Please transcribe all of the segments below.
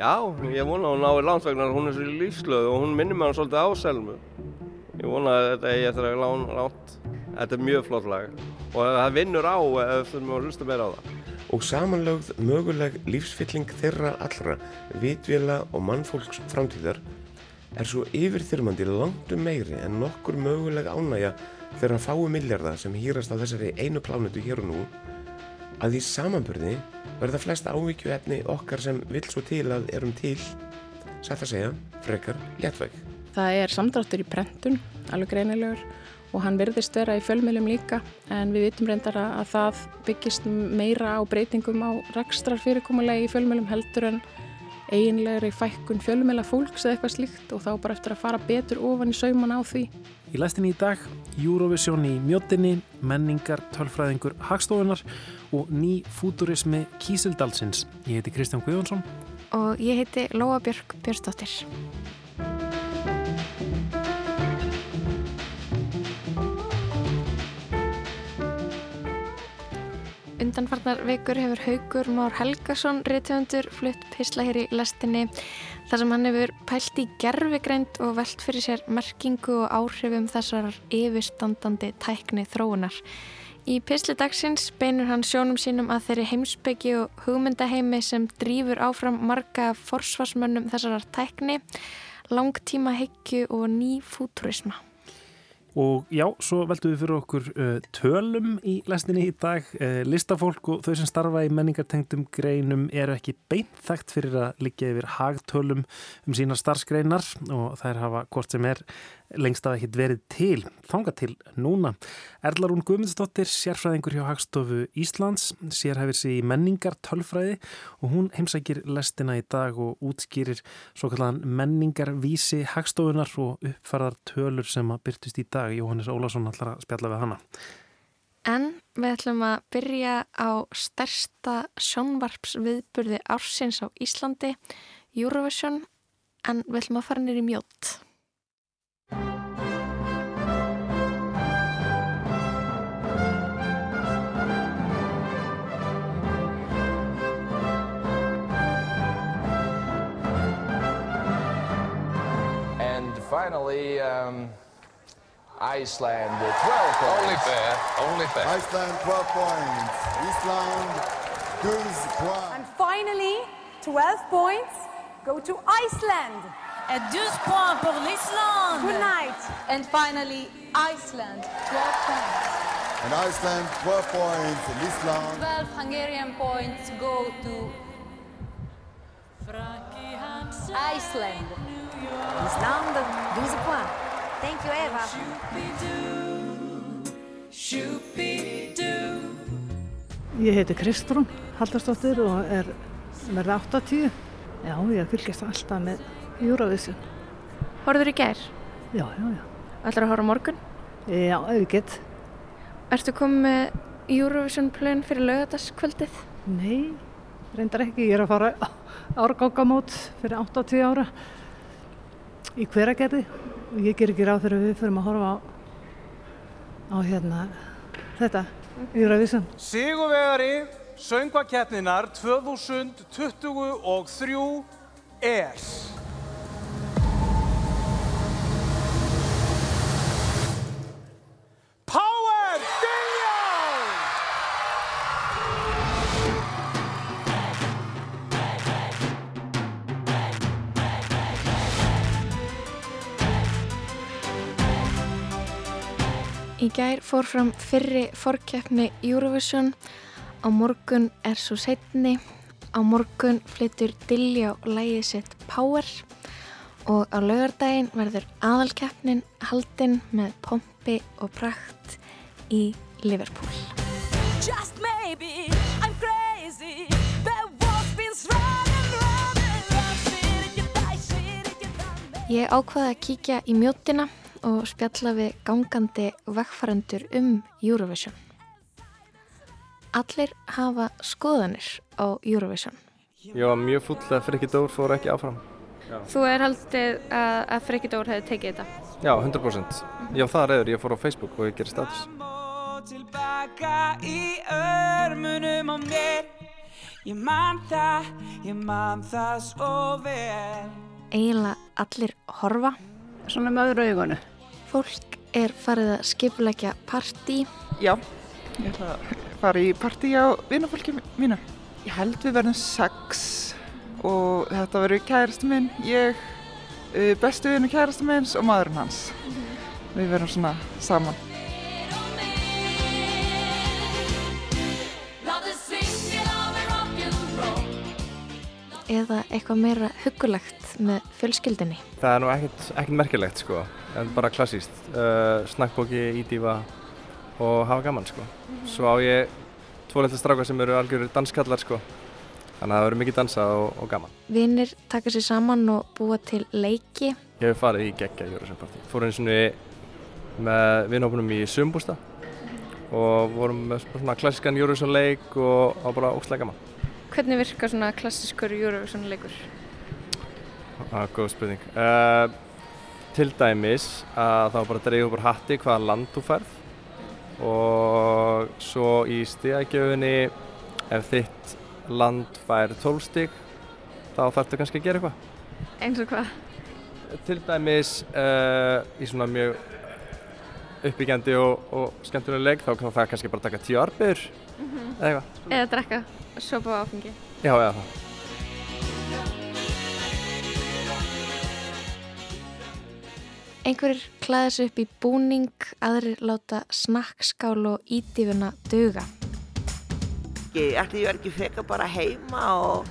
Já, ég vona að hún nái landsvegnar, hún er svo lífslöð og hún minnir mér hann svolítið á Selmu. Ég vona að þetta eigi eftir að lána lánt. Þetta er mjög flott lag og það vinnur á ef þurfum að hlusta meira á það. Og samanlögð möguleg lífsfylling þeirra allra, vitvila og mannfólks framtíðar er svo yfirþyrmandi langtum meiri en nokkur möguleg ánægja þeirra fái milljarða sem hýrast á þessari einu plánutu hér og nú að í samanbörði verða flest ávíkju efni okkar sem vil svo til að erum til, sætt að segja, frekar léttvæg. Það er samdráttur í prentun, alveg greinilegur og hann verðist vera í fjölmjölum líka en við vitum reyndar að það byggist meira á breytingum á rekstrar fyrirkomulegi í fjölmjölum heldur en eiginlegri fækkun fjölmjöla fólks eða eitthvað slíkt og þá bara eftir að fara betur ofan í sauman á því. Í læstinni í dag, Eurovision í mjóttinni, menningar, tölfræðingur, hagstofunar og ný futurismi Kísildalsins. Ég heiti Kristján Guðjónsson. Og ég heiti Lóa Björk Björnsdóttir. Undanfarnar vikur hefur Haugur Már Helgason réttöfundur flutt pisla hér í lestinni þar sem hann hefur pælt í gerfigreind og velt fyrir sér merkingu og áhrifum þessar yfirstandandi tækni þróunar. Í pisli dagsins beinur hann sjónum sínum að þeirri heimsbyggi og hugmyndaheimi sem drýfur áfram marga forsvarsmönnum þessar tækni, langtíma heggju og ný futurisma. Og já, svo veltum við fyrir okkur uh, tölum í lestinni í dag. Uh, listafólk og þau sem starfa í menningartengdum greinum eru ekki beint þekkt fyrir að liggja yfir hagtölum um sína starfsgreinar og þær hafa hvort sem er lengst af ekkert verið til, þanga til núna. Erlarún Guðmundsdóttir, sérfræðingur hjá Hagstofu Íslands, sérhæfir sig í menningar tölfræði og hún heimsækir lestina í dag og útskýrir svo kallan menningarvísi Hagstofunar og uppfærðar tölur sem að byrtust í dag. Jóhannes Ólásson ætlar að spjalla við hana. En við ætlum að byrja á stærsta sjónvarpsviðburði ársins á Íslandi, Eurovision, en við ætlum að fara nýri mjótt. Finally, um, Iceland, 12 points. Only fair, only fair. Iceland, 12 points. Iceland, 12 points. And finally, 12 points go to Iceland. Et 12 points pour l'Islande. Good night. And finally, Iceland, 12 points. And Iceland, 12 points. Iceland. 12 Hungarian points go to Iceland. Islande, 12 points. Thank you, Eva. Ég heiti Kristrún Haldarsdóttir og er verða 80. Já, ég fylgist alltaf með Eurovision. Horður í gær? Já, já, já. Ætlar að horfa morgun? Já, ef ég get. Ertu komið með Eurovision plön fyrir lögadaskvöldið? Nei, reyndar ekki. Ég er að fara árgangamót fyrir 80 ára í hveragerði. Og ég ger ekki ráð að við fyrir að horfa á, á hérna þetta, Eurovision. Sigurvegari söngvakeppninar 2023 er Í gær fór fram fyrri fórkeppni Eurovision. Á morgun er svo setni. Á morgun flyttur Dilljá lægið sitt Power og á laugardaginn verður aðalkeppnin haldinn með pompi og prakt í Liverpool. Just maybe I'm crazy. The walls been. You die, shit, you die. Ég ákvaði að kíkja í mjótina og spjalla við gangandi vegfarendur um Eurovision. Allir hafa skoðanir á Eurovision. Ég var mjög full að Frikki Dór fór ekki áfram. Þú er haldið að, að Freki Dór hefði tekið þetta? Já, 100%. Já, það er reyður. Ég fór á Facebook og ég gerir status. tilbaka í örmunum á mér Ég man það, ég man það svo vel Eiginlega allir horfa. Svona með öðru augunu. Fólk er farið að skipulegja partí. Já, ég ætla að fara í partí á vinafólki mínu. Ég held við verðum sex og þetta verður kærastu minn, ég, uh, bestu vinnu kærastu minns og maðurinn hans. Við verðum svona saman. Eða eitthvað meira huggulegt með fjölskyldinni. Það er nú ekkert, ekkert merkilegt sko, en bara klassíst. Uh, snakkbóki, ídífa og hafa gaman sko. Svo á ég tvo litla strákar sem eru algjörur danskallar sko. Þannig að það verður mikið dansað og, og gaman. Vinnir taka sér saman og búa til leiki. Ég hef farið í geggja Eurovision-partí. Fórum eins og með vinnhópunum í Sumbústa og vorum með svona klassískan Eurovision-leik og á bara óslega gaman. Hvernig virkar svona klassiskur Eurovision leikur? Það er góð spurning. Uh, til dæmis að þá bara upp úr hatti hvaða land þú færð og svo í stíðagjöfunni ef þitt land fær 12 stíg þá þarftu kannski að gera eitthvað. Eins og hvað? Til dæmis uh, í svona mjög uppbyggjandi og, og skemmtilega leik þá kann það kannski bara taka tíu arbyrður Mhm. eða eitthvað. Eða drekka sopa á áfengi. Já, eða það. Einhverjir klæða sig upp í búning, aðrir láta snakkskál og ídífuna duga. Ég ætti ég verið ekki feka bara heima og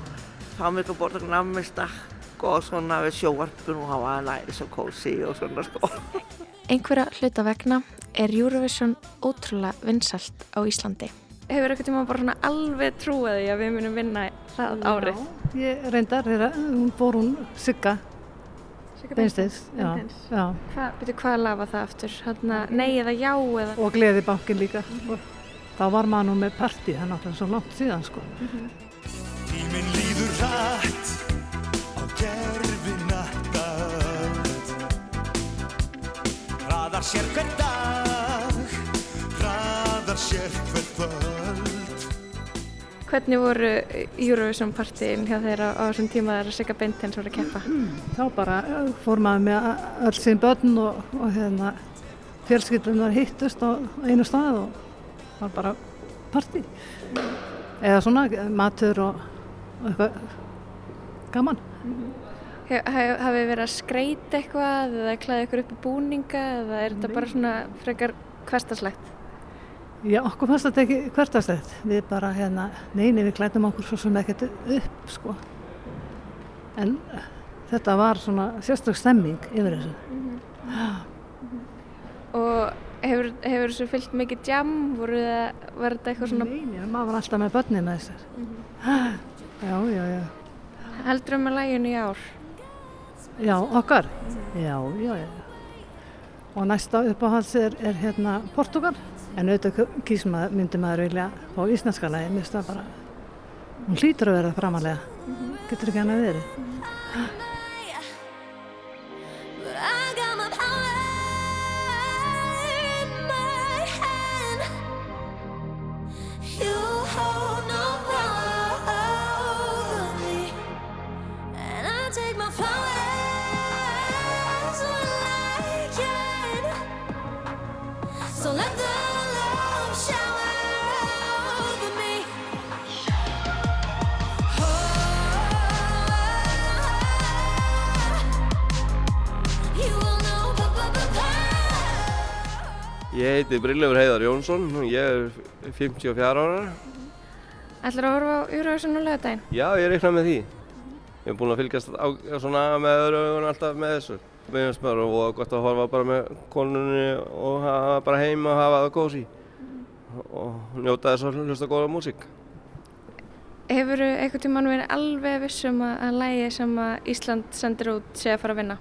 fá mig að borða nammi stakk og svona við sjóvarpun og hafa næri svo kósi og svona sko. Einhverja hluta vegna er Eurovision ótrúlega vinsælt á Íslandi. Hefur eitthvað tíma bara alveg trúið því að við munum vinna það árið? Ég reyndar, þegar hún bór hún Sigga. Beinsteins. Já. Hvað, lafa það aftur? Hanna, nei eða já eða? Og gleði bankin líka. Og þá var maður nú með partí, það er náttúrulega svo langt síðan sko. Tíminn líður hratt á gerfina Hraðar sér hver dag, hraðar sér hver kvöld Hvernig voru Eurovision partíin hjá þeirra á þessum tíma þegar Sigga Beinteins voru að keppa? Þá bara fór maður með öll sín börn og, og hérna fjölskyldunar hittust á einu stað og var bara partí. Eða svona matur og, og eitthvað gaman. Hafið verið að skreita eitthvað eða klæða ykkur upp í búninga eða er þetta bara svona frekar hverstaslegt? Já, okkur fannst þetta ekki hvertastætt. Við bara hérna, neini, við klædum okkur svo sem ekkert upp, sko. En þetta var svona sérstök stemming yfir þessu. Og hefur, hefur þessu fyllt mikið jam? Voru það, var þetta eitthvað svona... Nei, maður var alltaf með börni með þessar. Já, já, já. Heldur um að læginu í ár? Já, okkar? Já, já, já. Og næsta uppáhalds er, er hérna Portugal. En auðvitað kýs maður, myndi maður vilja fá íslenska lagi. Mér finnst það bara, hún hlýtur að vera framalega. Getur ekki hann að verið. Ég heiti Brynleifur Heiðar Jónsson, ég er 54 ára. Ætlar að horfa á Eurovision á lögadaginn? Já, ég reikna með því. Ég hef búin að fylgjast á, svona með öðru augun alltaf með þessu. Mér finnst bara og gott að horfa bara með konunni og hafa bara heima og hafa það kósi. Og njóta þess að hlusta góða músík. Hefur eitthvað tíma verið alveg vissum að lægi sem að Ísland sendir út sé að fara að vinna?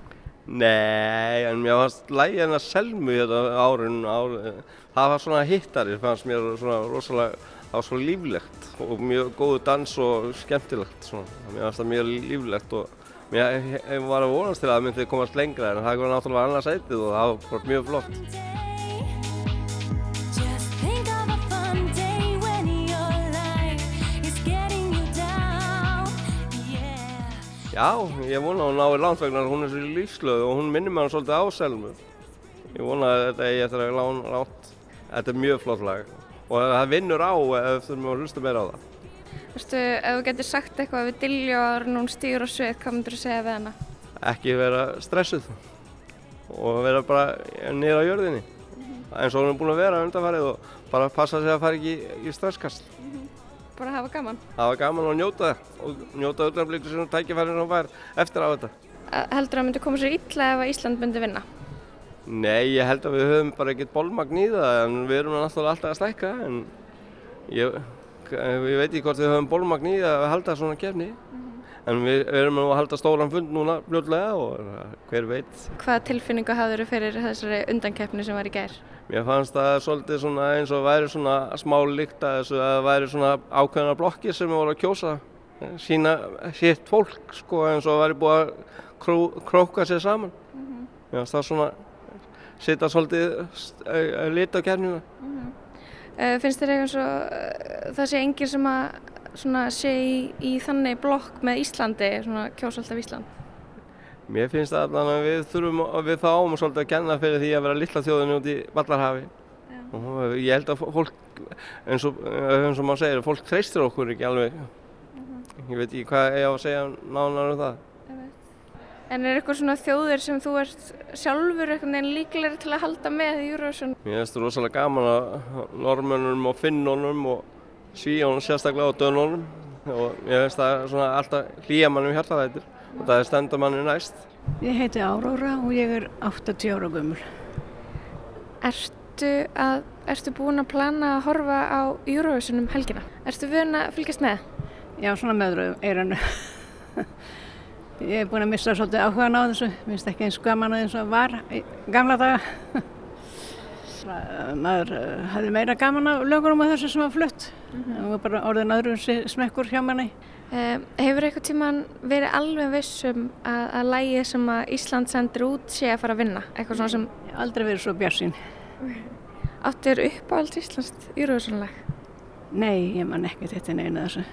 Nei, en mér fannst lægi hennar Selmu þetta árun, árun, það var svona hittari, fannst mér svona rosalega, það var svo líflegt og mjög góðu dans og skemmtilegt svona. Mér fannst það mjög líflegt og mér var að vonast til að það myndi komast lengra en það var náttúrulega annað sætið og það var mjög flott. Já, ég vona að hún nái langt vegna hún er svo lífslöð og hún minnir mér svolítið á Selmu. Ég vona að þetta eigi eftir að lán langt. Þetta er mjög flott lag og það vinnur á ef þurfum að hlusta meira á það. Veistu, ef þú getur sagt eitthvað við Dilljó að hún stýr á svið, hvað myndur þú segja við hana? Ekki vera stressuð og vera bara niður á jörðinni eins og hún er búin að vera undanfarið og bara passa sig að fara ekki í, stresskast. Bara hafa gaman. Það var gaman að njóta það og njóta öllumblíkur sem tækifæri sem hún fær eftir á þetta. Að- Heldurðu að myndi koma sér illa ef Ísland myndi vinna? Nei, ég held að við höfum bara ekkert bólmagn í það en við erum náttúrulega alltaf að stækka en ég, ég veit ekki hvort við höfum bólmagn í það að halda svona kefni en við erum að halda stóran fund núna fljótlega og uh, hver veit Hvaða tilfinningu hafður fyrir þessari undankeppni sem var í gær? Mér fannst það svolítið svona eins og væri svona smá líkt að þessu að það væri svona ákveðna blokkir sem voru að kjósa eh, sína sitt fólk sko eins og væri búið að kró, króka sér saman. Mér fannst það svona setja svolítið uh, lit á kernina. Uh, finnst þér eitthvað svo, það sé enginn sem að sé í, í þannig blokk með Íslandi, svona kjósa alltaf Ísland? Mér finnst það allan að við þurfum að við fáum svolítið að kenna fyrir því að vera litla þjóðin út í Vallarhafi. Og ég held að fólk, eins og, eins og maður segir, fólk treystir okkur ekki alveg. Ég veit ekki hvað ég á að segja nánar um það. En er eitthvað svona þjóðir sem þú ert sjálfur einhvern veginn líklegri til að halda með í Eurovision? Mér finnst það rosalega gaman að normönnum og finnunum og svíjónum sérstaklega og dönunum og ég finnst það svona alltaf hlýja mannum hjartarættir og það er stenda manni næst. Ég heiti Áróra og ég er 80 ára gömul. Ertu, að, ertu búin að plana að horfa á Eurovision um helgina? Ertu vön að fylgjast með? Já, svona meðröðu eiranu. ég er búin að missa svolítið áhugan á þessu. Mér finnst ekki eins gaman að eins og var í gamla daga. Maður uh, hafði meira gaman af lögurum á þessu sem var flutt. Það var bara orðin öðru smekkur hjá manni. Um, hefur eitthvað tíman verið alveg vissum að, að lægi sem að Ísland sendir út sé að fara að vinna? Eitthvað svona sem... Aldrei verið svo bjarsinn. Áttu þér uppáhald Íslands Eurovision-lag? Nei, ég man ekki þetta neina þessu.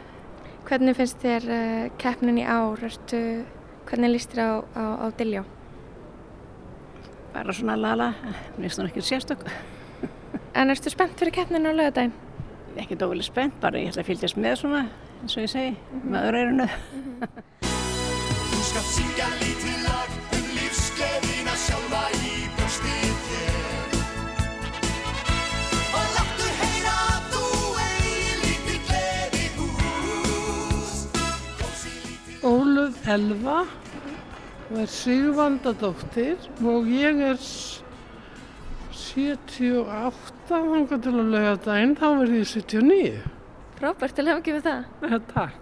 Hvernig finnst þér uh, keppnin í ár? Ertu, hvernig líst þér á, á, á Diljá? Bara svona lala, mér finnst hún ekki sérstök. En ertu spennt fyrir keppninu á lögadaginn? Ekki dóðileg spennt, bara ég ætla að fylgjast með svona, eins og ég segi, með öðru eirinu. Þú skalt syngja lítið lag um lífsgleðina sjálfa í brjóstið þér. Og láttu heyra að þú eigi lítið gleði hús. Ólöf Elva og er Sigvaldadóttir og ég er 78 þangar til að lauga daginn, þá verð ég 79. Frábært til að hafa ekki við það. Ja, takk.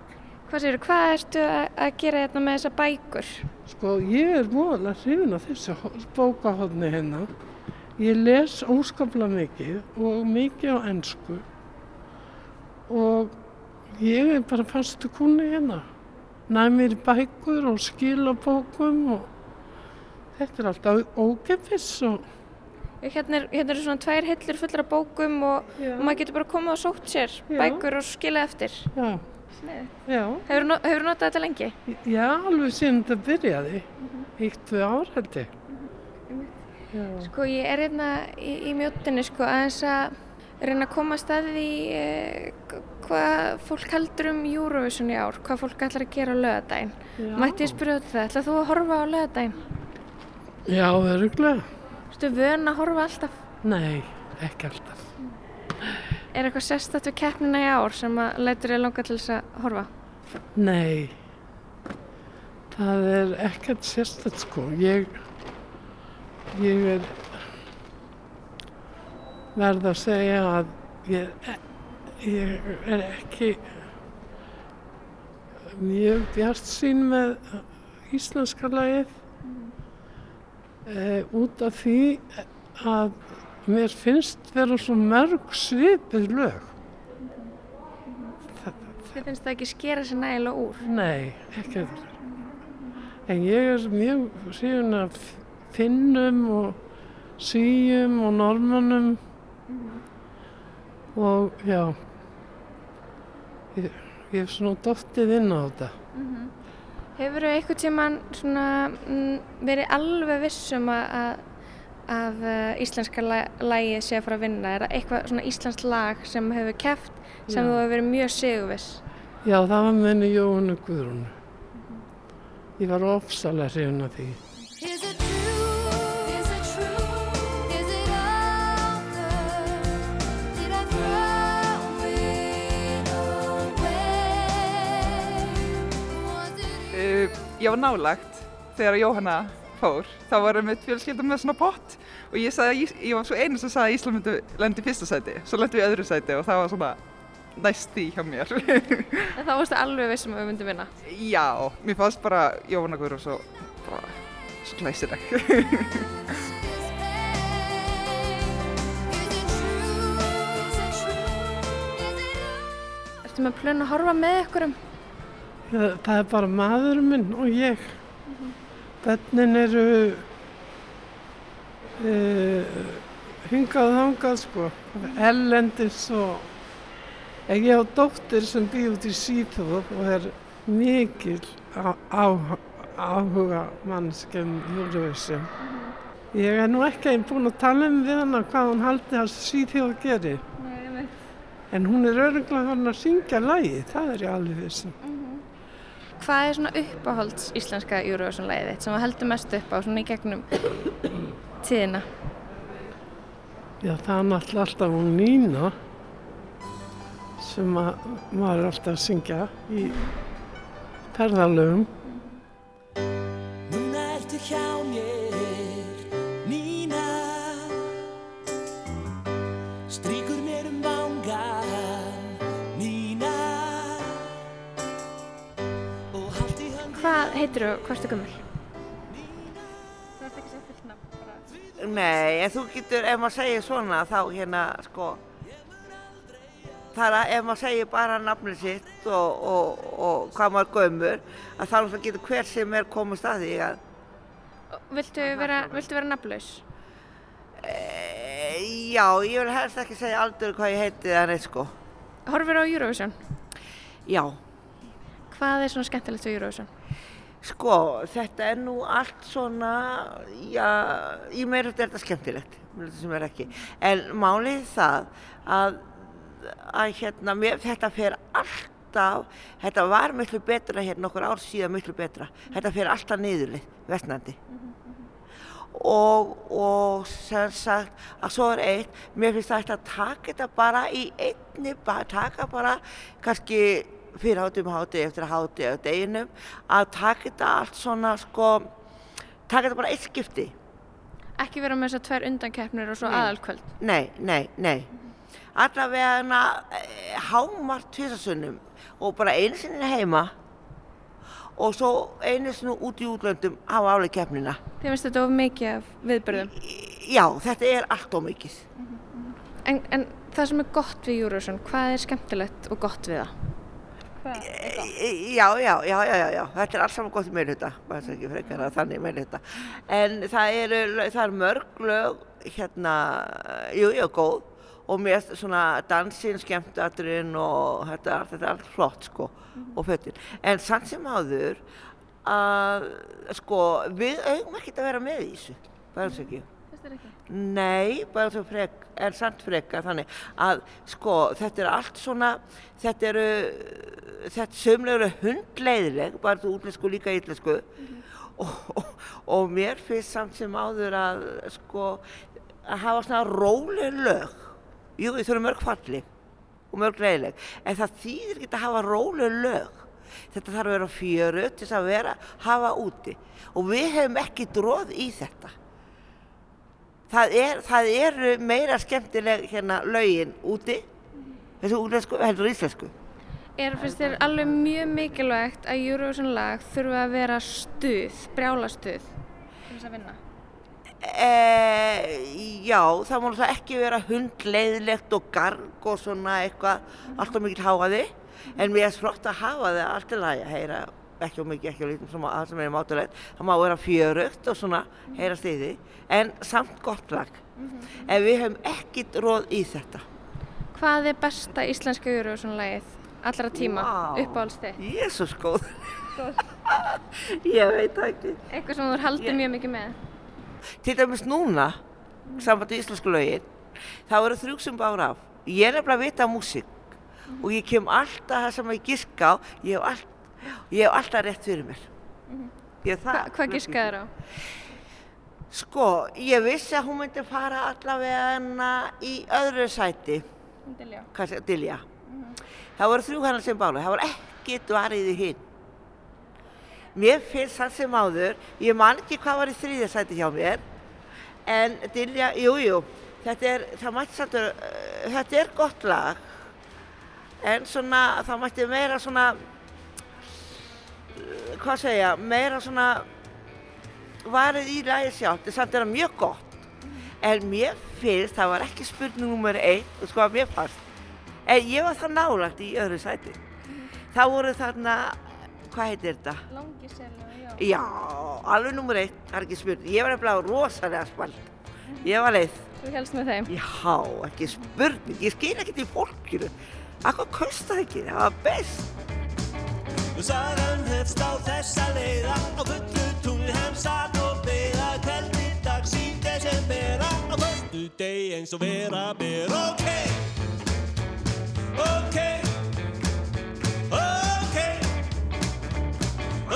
Hvað séu, hvað ertu að, að gera hérna með þessa bækur? Sko, ég er móðalega hrifin af þessu bókahotni hérna. Ég les óskaplega mikið og mikið á ennsku og ég er bara fastu kunni hérna. Næ mér í bækur og skila bókum og þetta er alltaf ógefis og Hérna er, hérna er svona tvær hillur fullar af bókum og, og maður getur bara komið og sótt sér Já. bækur og skilað eftir. Já. Já. Hefur þú notað þetta lengi? Já, alveg síðan þetta byrjaði. Eitt, tvö ár held ég. Já. Sko ég er hérna í, í mjóttinni sko aðeins að reyna að koma að staði eh, hvað fólk heldur um Eurovision í ár, hvað fólk ætlar að gera á. Já. Mætti ég spyrja út það, ætlar þú að horfa á lögadaginn? Já, öruglega. Ertu vön að horfa alltaf? Nei, ekki alltaf. Er eitthvað sérstætt við keppnina í ár sem að lætur ég langa til þess að horfa? Nei, það er ekkert sérstætt sko. Ég, ég er verð að segja að ég, ég er ekki mjög bjart sín með íslenska lagið eh, út af því að mér finnst vera svo mörg svipið lög. Þið finnst það ekki skera sér nægilega úr? Nei, ekki það. En ég er mjög síðan að finnum og síum og normunum og já, ég, ég hef svona dottið inn á þetta. Hefur þú einhvern tíman svona, mm, verið alveg vissum að, að, að uh, íslenska lagið sé að fara að vinna? Er það eitthvað svona íslenskt lag sem hefur keft sem Já. þú hefur verið mjög sigurviss? Já, það var menni Jóhannu Guðrún. Ég var ofsalega hrifin af því. Ég var nálagt þegar Jóhanna fór. Þá varum við fjölskyldum með svona pott og ég, sagði, Ís- ég var svo einu sem sagði að Ísland myndi lendi í fyrsta sæti. Svo lendi við öðru sæti og það var svona næst því hjá mér. En þá varstu alveg vissum að við myndum vinna? Já, mér fannst bara Jóhanna Guðrún svo, bara, svo glæsileg. Ertu með plön að horfa með ykkurum? Já, það er bara maðurinn minn og ég. Bönnin eru uh, hingað og þangað sko, ellendis og ég á dóttir sem býð út í Svíþjóð og er mikil áhuga mannskjum Eurovision. Ég er nú ekki einn búin að tala um við hana hvað hún haldi að Svíþjóð geri. Nei. En hún er öruglega hann að syngja lagi, það er ég alveg vissum. Hvað er svona uppáhalds íslenska Eurovision-lagið þitt sem þú heldur mest upp á svona í gegnum tíðina? Já, það er náttúrulega alltaf hún Nína sem að maður er alltaf að syngja í ferðalögum. Núna ertu hjá mér, heitir þú, hvað ertu gömul? Þú ert ekki sem fullt nafn, bara... Nei, en þú getur, ef maður segir svona, þá hérna, sko, það er að ef maður segir bara nafnið sitt og, og, og hvað maður gömur, að þá náttúrulega getur hver sem er komast að því að, Viltu vera, viltu vera nafnlaus? e, já, ég vil helst ekki segja aldur hvað ég heiti það neitt, sko. Horfir á Eurovision? Já. Hvað er svona skemmtilegt við Eurovision? Sko, þetta er nú allt svona, já, í meira þetta er þetta skemmtilegt, mér finnst þetta sem er ekki. En málið það að, að hérna, mér, þetta fer alltaf, þetta var miklu betra hérna okkur ár síðan miklu betra. Þetta fer alltaf niðurlið, vestnandi. Og, og sem sagt að svo er eitt, mér finnst það að taka þetta bara í einni, taka bara kannski fyrir hátum háti, eftir háti eða deginum, að taka þetta allt svona sko, taka þetta bara eitt skipti. Ekki vera með þessar tvær undankeppnir og svo aðalkvöld? Nei, nei, nei. Allavega eh, hámart tvisasunnum og bara einu sinni heima og svo einu sinni út í útlöndum á álega keppnina. Þið finnst þetta of mikið af viðbörðum? Já, þetta er allt of mikið. En, en það sem er gott við Eurovision, hvað er skemmtilegt og gott við það? Já, já, já, já, já, já, þetta er allt saman gott meirhluta, bara þess að ekki frekar að þannig meirhluta. En það eru, það er mörg lög, hérna, jú, jú, góð. Og mér svona dansinn, skemmtatrinn og þetta, þetta er allt flott, sko, og fötin. En samt sem áður að, sko, við eigum ekkert að vera með í þessu, bara þess ekki. Finnst þér ekki? Nei, bara svo frek, er samt freka þannig að sko þetta er allt svona, þetta eru, þetta sömlega eru hundleiðileg, bara þú útlensku líka ítlensku og, og, og mér finnst samt sem áður að sko að hafa svona róleg lög, jú þau eru mörg falli og mörg leiðileg, en það þýðir ekki að hafa róleg lög. Þetta þarf að vera fjöru til þess að vera, hafa úti. Og við hefum ekki dróð í þetta það er, það eru meira skemmtileg hérna lögin úti. Þessu útlensku heldur íslensku. Er finnst þér alveg mjög mikilvægt að Eurovision lag þurfa að vera stuð, brjála stuð til þess að vinna? e, já, það má náttúrulega ekki vera hundleiðilegt og garg og svona eitthvað alltaf mikið háaði en mér er flott að hafa það allt í lagi að heyra ekki og mikið, ekki og lítið sem, að sem er mátulegt það má vera fjörugt og svona heyra stiði en samt gott lag en við höfum ekkit róð í þetta Hvað er besta íslenska Eurovision lagið allra tíma Vá. uppáhalds þitt? Jésús góð. Ég veit ekki. Eitthvað sem þú haldir mjög mikið með? Til dæmis núna, samband í íslensku lögin, þá eru þrjú sem bára af. Ég er nefnilega að vita músík og ég kem alltaf það sem ég giska á, ég hef, all, ég hef alltaf rétt fyrir mér. Ég, það, Hva, hvað giskaður á? Sko, ég vissi að hún myndi fara allavega hana í öðru sæti. Dilja. Kanski, Dilja. Það voru þrjú hennar sem bála, það voru ekki dvarið í hinn. Mér finnst það sem áður, ég man ekki hvað var í þriðja sæti hjá mér, en Dilja, jú, jú, þetta er, það mætti samt, uh, þetta er gott lag, en svona, það mætti meira svona, hvað segja, meira svona, varið í lagi sjálft, en samt er það mjög gott. En mér finnst, það var ekki spurning nummer einn, og sko að mér fannst, en ég var það nálagt í öðru sæti. Það voru þarna, hvað heitir þetta? Langisel og já. Já, alveg nummer eitt, það er ekki spurning. Ég var nefnilega rosalega spælt. Ég var leið. Þú helst með þeim? Já, ekki spurning. Ég skil ekki til fólkinu. Akkur kosta ekki, það var best. Sagan hefst á þessa leiða á fullu tungli hann satt og beða kveldi dags í desembera á förstu degi eins og vera ber ok ok ok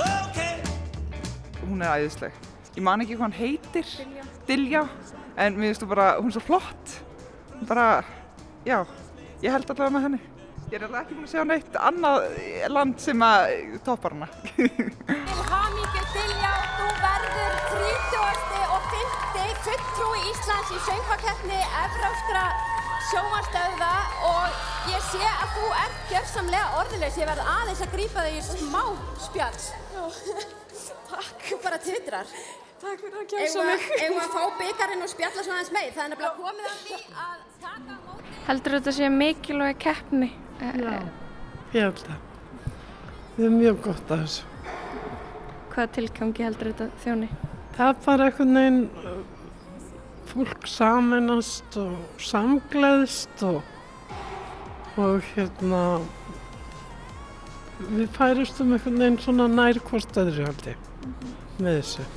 ok Hún er æðisleg. Ég man ekki hvað hann heitir. Dilja. Dilja. En mér finnst þú bara, hún er svo flott. Bara, já, ég held allavega með henni. Ég er alveg ekki búin að sjá neitt annað land sem að toppar hana. Til hamingju Dilja, þú verður 30. og 50. fulltrúi Íslands í söngvakeppni Evróskra sjómanstöða og ég sé að þú ert gjörsamlega orðilegs. Ég verð aðeins að grípa þig í smá spjall. Takk, bara titrar. Takk fyrir að kjósa mig. við að fá byggarinn og spjalla svona aðeins meir. Það er nefnilega komið að því að taka á móti. Heldur þetta sé mikilvæg keppni? Já, ég held það. Við erum mjög gott að þessu. Hvaða tilgangi heldur þetta þjóni? Það er bara einhvern veginn uh, fólk saminast og samgleðst og, og hérna við færistum einhvern veginn svona nær hvort öðru held ég með þessu.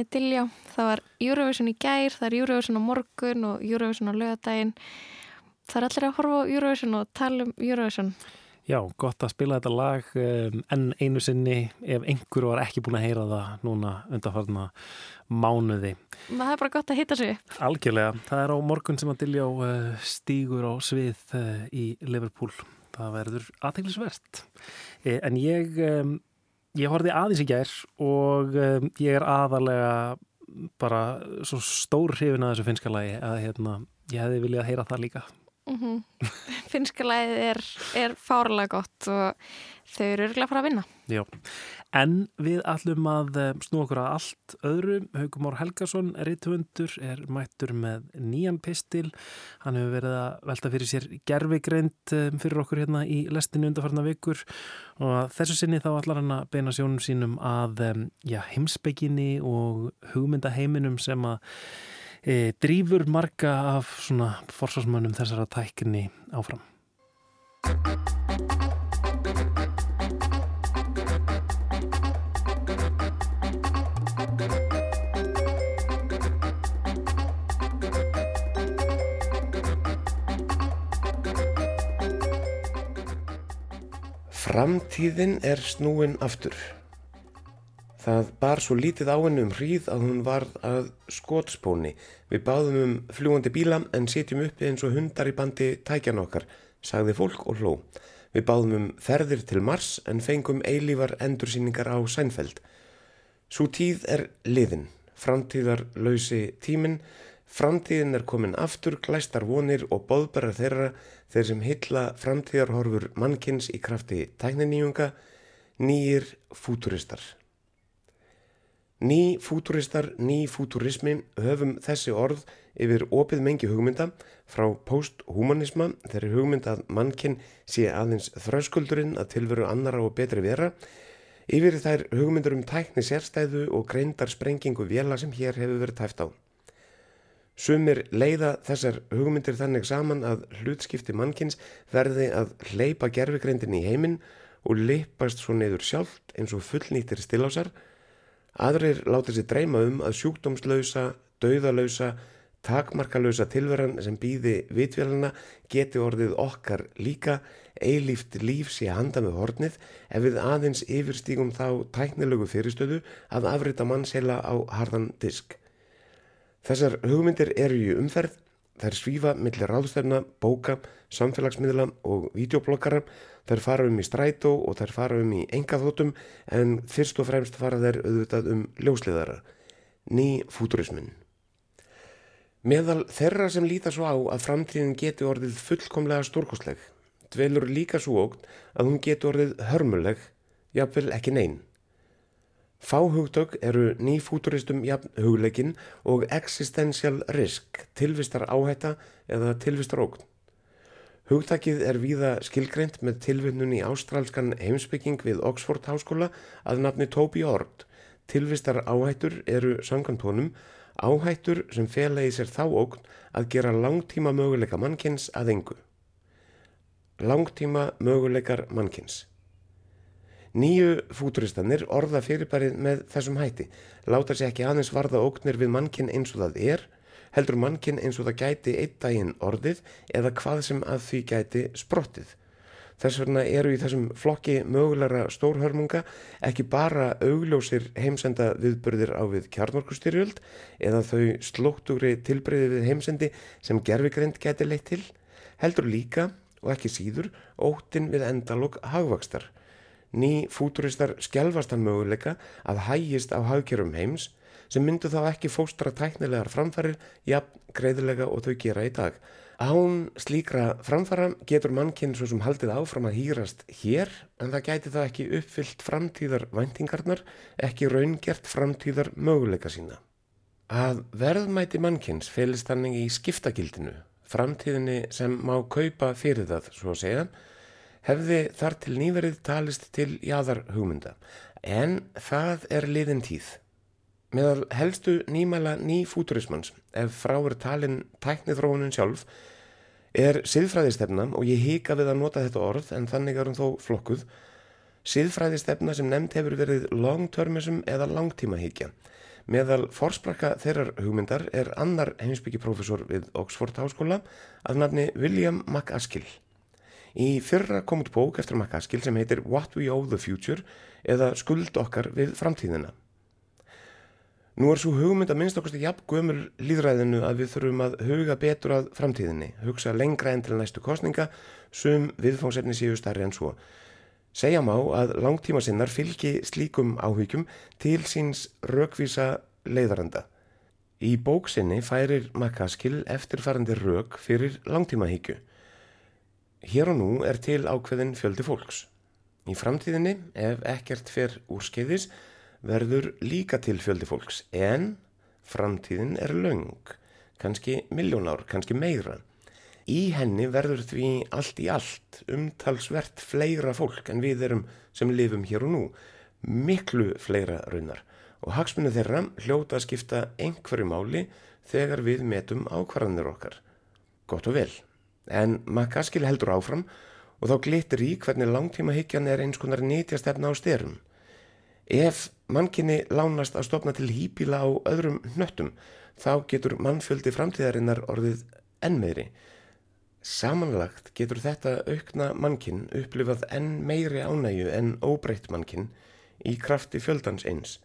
Með henni Diljá. Það var Eurovision í gær, það er Eurovision á morgun og Eurovision á lögadaginn. Það er allir að horfa á Eurovision og tala um Eurovision. Já, gott að spila þetta lag um, enn einu sinni ef einhver var ekki búin að heyra það núna undanfarna mánuði. Það er bara gott að hitta sig. Algjörlega, það er á morgun sem að Diljá uh, stígur á svið uh, í Liverpool. Það verður aðteglisvert. Eh, en ég, um, ég horfði aðeins í gær og um, ég er aðalega bara svo stór hrifin að þessu finska lagi að hérna, ég hefði viljað heyra það líka. Mm Finnska læðið er, er fárlega gott og þau eru örgulega að fara að vinna. Já, en við ætlum að eh, snúa okkur að allt öðru. Haugum Már Helgason, reytuundur, er mættur með nýjan pistil. Hann hefur verið að velta fyrir sér gerfigreind fyrir okkur hérna í lestinu undarfarna vikur og þessu sinni þá ætlar hann að beina sjónum sínum að já, heimsbygginni og hugmyndaheiminum sem að Eh, e, drýfur marga af svona forsvarsmönnum þessara tækni áfram. Framtíðin er snúin aftur. Það bar svo lítið á henni um hríð að hún varð að skotspóni. Við báðum um fljúandi bíla en sitjum uppi eins og hundar í bandi tækjan okkar, sagði fólk og hló. Við báðum um ferðir til Mars en fengum eilífar endursýningar á Sænfeld. Svo tíð er liðin, framtíðar lausi tíminn, framtíðin er komin aftur, glæstar vonir og boðbæra þeirra þeir sem hylla framtíðarhorfur mannkins í krafti tækniníunga, nýjir fúturistar. Ný fúturistar, ný fúturismi höfum þessi orð yfir opið mengi hugmynda frá posthumanisma þeirri hugmynd að mannkinn sé aðeins þröskuldurinn að tilveru annara og betri vera. Yfir þær hugmyndur um tækni sérstæðu og greindar sprengingu vela sem hér hefur verið tæft á. Sumir leiða þessar hugmyndir þannig saman að hlutskipti mannkins verði að hleypa gerfigreindin í heiminn og leipast svo neyður sjálft eins og fullnýttir stilásar Aðrir láta sér dreyma um að sjúkdómslausa, dauðalausa, takmarkalausa tilveran sem býði vitvélana geti orðið okkar líka, eilíft líf sé handa með hornið. Ef við aðeins yfirstígum þá tæknilögu fyrirstöðu að afrita mannsheila á harðan disk. Þessar hugmyndir eru í umferð, þær svífa millir ráðstæfna, bóka, samfélagsmiðla og videoblokkara, þær fara um í strætó og þær fara um í engaþótum en fyrst og fremst fara þær auðvitað um ljósliðara, ný fúturismin. Meðal þeirra sem líta svo á að framtíðin geti orðið fullkomlega stórkostleg, dvelur líka svo ógt að hún geti orðið hörmuleg, jafnvel ekki neyn. Fáhugtök eru nýfúturistum jafn hugleikin og existential risk, tilvistar áhætta eða tilvistar ógn. Hugtakið er víða skilgreint með tilvinnun í ástrálskan heimsbygging við Oxford háskóla að nafni Toby Ord. Tilvistar áhættur eru sangantónum áhættur sem fela í sér þá ógn að gera langtíma möguleika mannkins að engu. Langtíma möguleikar mannkins. Nýju fúturistanir orða fyrirbærið með þessum hætti, láta sér ekki aðeins varða ógnir við mannkinn eins og það er, heldur mannkinn eins og það gæti einn daginn orðið eða hvað sem að því gæti sprottið. Þess vegna eru í þessum flokki mögulegra stórhörmunga ekki bara augljósir heimsenda viðbörðir á við kjarnorkustyrjöld eða þau slóttugri tilbreyði við heimsendi sem gerfigreind gæti leitt til, heldur líka og ekki síður óttin við endalók hagvakstar. Ný fúturistar skjálfastan möguleika að hægist á hagkjörum heims sem myndu þá ekki fóstra tæknilegar framfærir jafn greiðilega og þau gera í dag. Án slíkra framfæra getur mannkinn svo sem haldið áfram að hýrast hér en það gæti þá ekki uppfyllt framtíðar væntingarnar, ekki raungert framtíðar möguleika sína. Að verðmæti mannkins felist þannig í skiptagildinu, framtíðinni sem má kaupa fyrir það, svo að segja, hefði þar til nýverið talist til jáðar hugmynda, en það er liðin tíð. Meðal helstu nýmæla nýfúturismans, ef frá er talin tæknithróunin sjálf, er siðfræðistefna og ég hika við að nota þetta orð en þannig er hún þó flokkuð, siðfræðistefna sem nefnd hefur verið long-termism eða langtímahíkja. Meðal forsprakka þeirrar hugmyndar er annar heimsbyggjiprofessor við Oxford Háskóla að nafni William McAskill. Í fyrra kom út bók eftir McCaskill sem heitir What We Owe the Future eða Skuld okkar við framtíðina. Nú er svo hugmynd að minnst okkar jafn gömul líðræðinu að við þurfum að huga betur að framtíðinni, hugsa lengra enn til næstu kostninga, sum viðfóngsefni séu starri en svo. Segja má að langtíma sinnar fylgi slíkum áhyggjum til síns rökvísa leiðaranda. Í bóksinni færir McCaskill eftirfarandi rök fyrir langtímahyggju. Hér og nú er til ákveðin fjöldi fólks. Í framtíðinni, ef ekkert fer úr skeiðis, verður líka til fjöldi fólks, en framtíðin er laung, kannski miljónár, kannski meira. Í henni verður því allt í allt umtalsvert fleira fólk en við erum sem lifum hér og nú, miklu fleira raunar og hagsmunni þeirra hljóta að skipta einhverju máli þegar við metum ákvarðanir okkar. Gott og vel. En McCaskill heldur áfram og þá glittir í hvernig langtímahyggjan er eins konar nýtjastefna á styrum. Ef mannkinni lánast að stopna til hýpila á öðrum hnöttum þá getur mannfjöldi framtíðarinnar orðið ennmeðri. Samanlagt getur þetta aukna mannkinn upplifað enn meiri ánægju en óbreytt mannkinn í krafti fjöldans eins.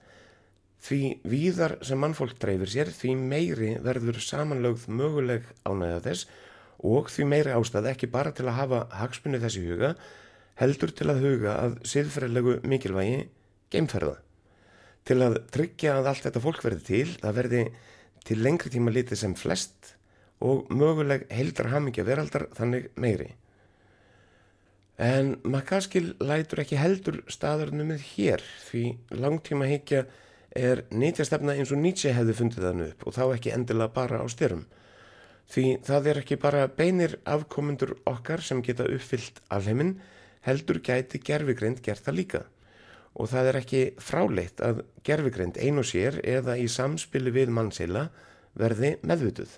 Því víðar sem mannfólk dreifir sér, því meiri verður samanlögð möguleg ánægja þess og því meiri ástæð ekki bara til að hafa hagsmunni þessi huga, heldur til að huga að siðferðilegu mikilvægi geimferða. Til að tryggja að allt þetta fólk verði til, það verði til lengri tíma litið sem flest og möguleg heildar hamingja veraldar þannig meiri. En Makaskil lætur ekki heldur staðarnumið hér því langtíma higgja er nýtjastefna eins og Nietzsche hefði fundið þann upp og þá ekki endilega bara á styrum. Því það er ekki bara beinir afkomundur okkar sem geta uppfyllt alheiminn, heldur gæti gerfigreind gert það líka. Og það er ekki fráleitt að gerfigreind ein og sér eða í samspili við mannsela verði meðvituð.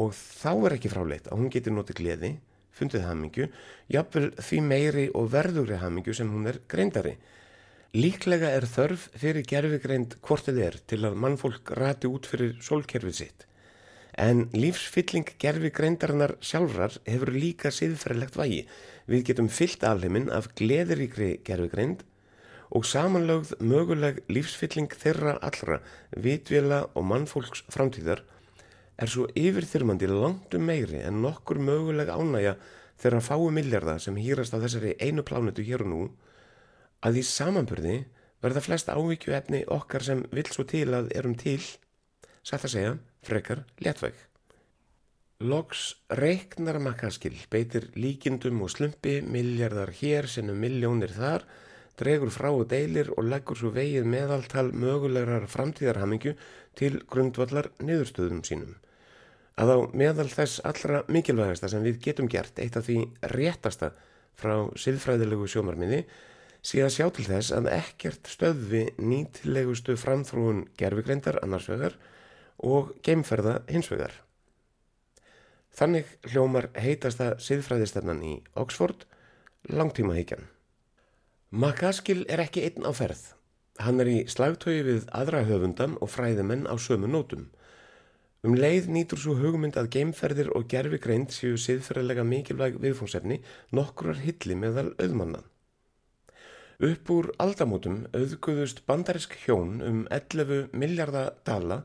Og þá er ekki fráleitt að hún geti notið gleði, fundið hamingju, jafnvel því meiri og verðugri hamingju sem hún er greindari. Líklega er þörf fyrir gerfigreind hvort þið er til að mannfólk rati út fyrir sólkerfið sitt. En lífsfylling gerfigreindarinnar sjálfrar hefur líka siðferðilegt vægi. Við getum fyllt alheiminn af gleðiríkri gerfigreind og samanlögð möguleg lífsfylling þeirra allra, vitvila og mannfólks framtíðar er svo yfirþyrmandi langt um meiri en nokkur möguleg ánægja þeirra fáu milljarða sem hýrast á þessari einu plánutu hér og nú að í samanburði verða flest ávíkju efni okkar sem vil svo til að erum til, sætt að segja, frekar léttvæg. Loks reiknar makkaskil, beitir líkindum og slumpi, miljardar hér, sinnum miljónir þar, dregur frá og deilir og leggur svo vegið meðaltal mögulegar framtíðarhamingju til grundvallar niðurstöðum sínum. Að á meðal þess allra mikilvægasta sem við getum gert, eitt af því réttasta frá siðfræðilegu sjómarmiði, sé að sjá til þess að ekkert stöðvi nýtilegustu framþrúun gerfigreindar annarsvegar og geimferða hinsvegar. Þannig hljómar heitasta siðfræðistefnan í Oxford, langtímahyggjan. Makaskil er ekki einn á ferð. Hann er í slagtögi við aðra höfundan og fræðimenn á sömu nótum. Um leið nýtur svo hugmynd að geimferðir og gerfigreind séu siðferðilega mikilvæg viðfóngsefni nokkurar hilli meðal auðmanna. Upp úr aldamótum auðguðust bandarisk hjón um 11 miljardadala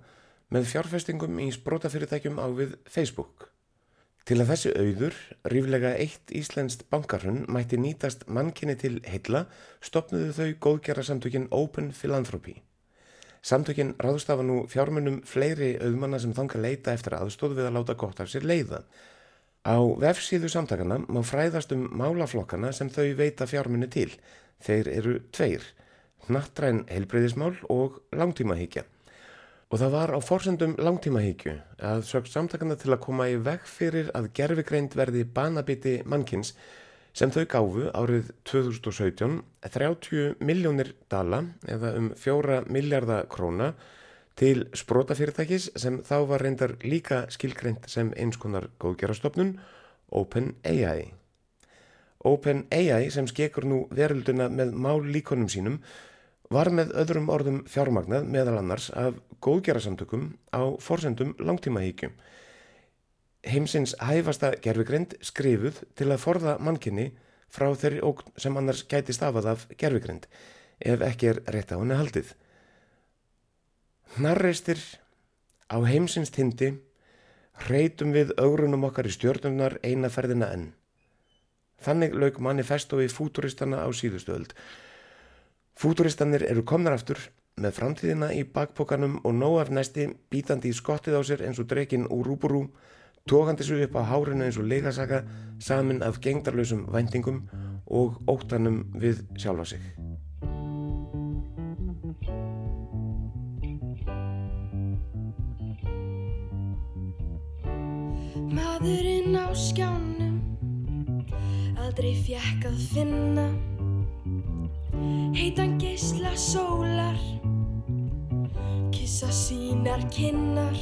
með fjárfestingum í sprótafyrirtækjum á við Facebook. Til að þessi auður, ríflega eitt íslenskt bankarhunn, mætti nýtast mannkinni til heilla, stopnuðu þau góðgjara samtökin Open Philanthropy. Samtökin ráðstafa nú fjármunum fleiri auðmanna sem þanga leita eftir aðstóð við að láta gott af sér leiða. Á vefsíðu samtakana má fræðast um málaflokkana sem þau veita fjármunni til. Þeir eru tveir, hnattræn heilbreyðismál og langtímahyggja. Og það var á forsendum langtímahyggju að sögt samtakana til að koma í veg fyrir að gerfigreind verði banabiti mannkins sem þau gáfu árið 2017 30 miljónir dala eða um 4 miljardar króna til sprótafyrirtækis sem þá var reyndar líka skilgreint sem einskonar góðgerastofnun OpenAI. OpenAI sem skekur nú verölduna með mál líkonum sínum var með öðrum orðum fjármagnað meðal annars af góðgerasamtökum á forsendum langtímahyggju. Heimsins hæfasta gerfigrind skrifuð til að forða mannkinni frá þeirri ógn sem annars gæti stafað af gerfigrind ef ekki er rétt á henni haldið. Hnarreistir á heimsins tindi reytum við augrunum okkar í stjórnunar eina ferðina enn. Þannig lauk manifestói fúturistana á síðustöld. Fúturistanir eru komnar aftur með framtíðina í bakpokanum og nóg af næsti bítandi í skottið á sér eins og drekinn úr rúburú, tókandi svo upp á hárinu eins og leikasaka samin af gengdarlausum væntingum og óttanum við sjálfa sig. Maðurinn á skjánum aldrei fjekk að finna heitan geisla sólar kissa sínar kinnar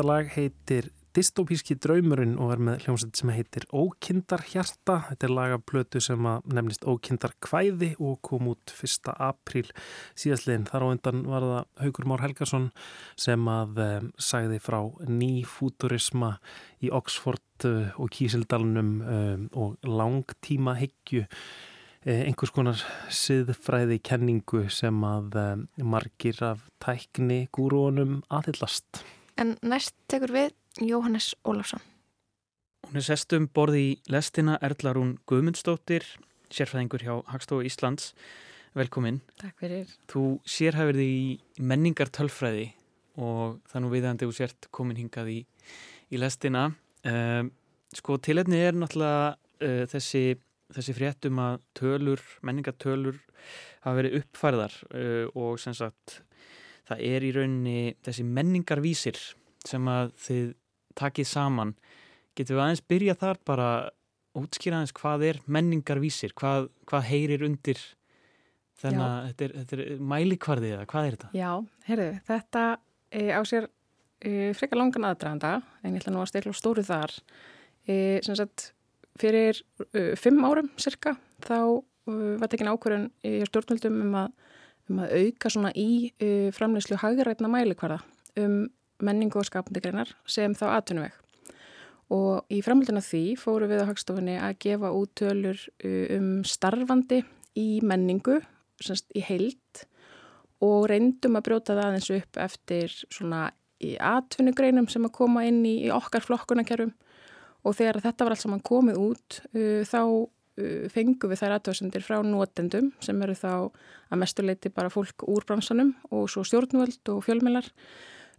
Þetta lag heitir Dystopíski draumurinn og er með hljómsveit sem heitir Ókindar hjarta. Þetta er lag af plötu sem nefnist Ókindar kvæði og kom út 1. apríl síðastliðin. Þar á undan var það Haugur Már Helgason sem að um, sagði frá nýfúturisma í Oxford uh, og Kísildalunum um, og langtíma hyggju einhvers konar siðfræði kenningu sem að um, margir af tækni gúrúunum aðhyllast. En næst tekur við Jóhannes Ólafsson. Hún er sestum borði í lestina Erlarún Guðmundsdóttir, sérfræðingur hjá Hagstofu Íslands. Velkomin. Takk fyrir. Þú sérhæfir þig í menningartölfræði og það nú viðandi þú sért komin hingað í, í lestina. Um, sko, tilefni er náttúrulega uh, þessi, þessi fréttum að tölur, menningartölur hafa verið uppfærðar uh, og sem sagt það er í rauninni þessi menningarvísir sem að þið takið saman. Getur við aðeins byrja þar bara útskýra aðeins hvað er menningarvísir, hvað, hvað heyrir undir þennan að þetta er, þetta er mælikvarði eða hvað er þetta? Já, heyrðu, þetta e, á sér e, frekar langan aðdraganda en ég ætla nú að stekla á stóru þar. E, sem sagt, fyrir e, fimm árum cirka þá var tekin ákvörðun í stjórnvöldum um að, um að auka svona í e, framleyslu hagrætna mælikvarða um menningu og skapandi greinar sem þá atvinnuveg. Og í framhaldina því fóru við á hagstofunni að gefa út tölur uh, um starfandi í menningu, semst í heild og reyndum að brjóta það aðeins upp eftir svona í atvinnugreinum sem að koma inn í, í okkar flokkunarkerfum og þegar þetta var allt saman komið út uh, þá uh, fengum við þær aðtöðsendir frá notendum sem eru þá að mestuleiti bara fólk úr bransanum og svo stjórnvöld og fjölmjölar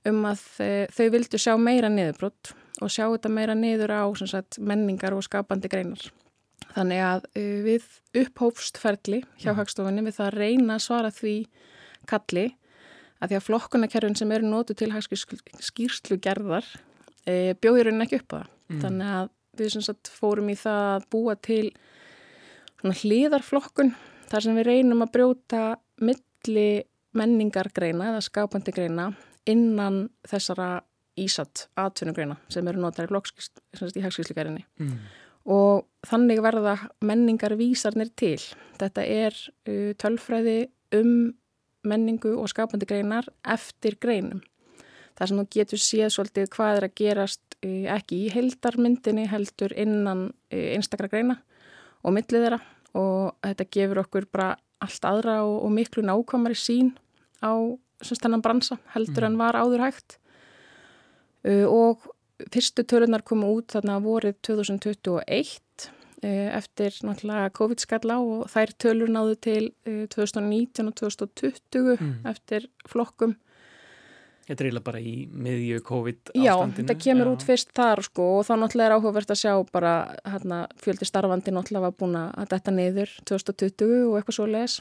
um að uh, þau vildu sjá meira niðurbrott og sjá þetta meira niður á sagt, menningar og skapandi greinar. Þannig að uh, við upphófst ferli hjá hagstofunni við það að reyna að svara því kalli að því að flokkunarkerfin sem eru nótu til skýrslu gerðar e, bjóðir henni ekki upp á það. Mm. Þannig að við sagt, fórum í það að búa til hlýðarflokkun þar sem við reynum að brjóta milli menningargreina eða skapandi greina innan þessara ísatt atvinnugreina sem eru notar í, í hagskýrslugarinni. Mm. Og þannig verða menningar vísarnir til. Þetta er uh, tölfræði um menningu og skapandi greinar eftir greinum. Það sem þú getur séð svolítið hvað er að gerast uh, ekki í heldarmyndinni heldur innan uh, einstakra greina og millið þeirra og þetta gefur okkur bara allt aðra og, og miklu nákvæmari sín á þennan bransa heldur en var áður hægt uh, og fyrstu tölunar komu út þarna vorið 2021 eh, eftir náttúrulega COVID skall á og þær tölur náðu til eh, 2019 og 2020 Mm. eftir flokkum. Þetta er eiginlega bara í miðju COVID Já, ástandinu. þetta kemur út fyrst þar sko og þá náttúrulega er áhugavert að sjá bara hérna, fjöldi starfandi náttúrulega var búin að detta niður 2020 og eitthvað svo les.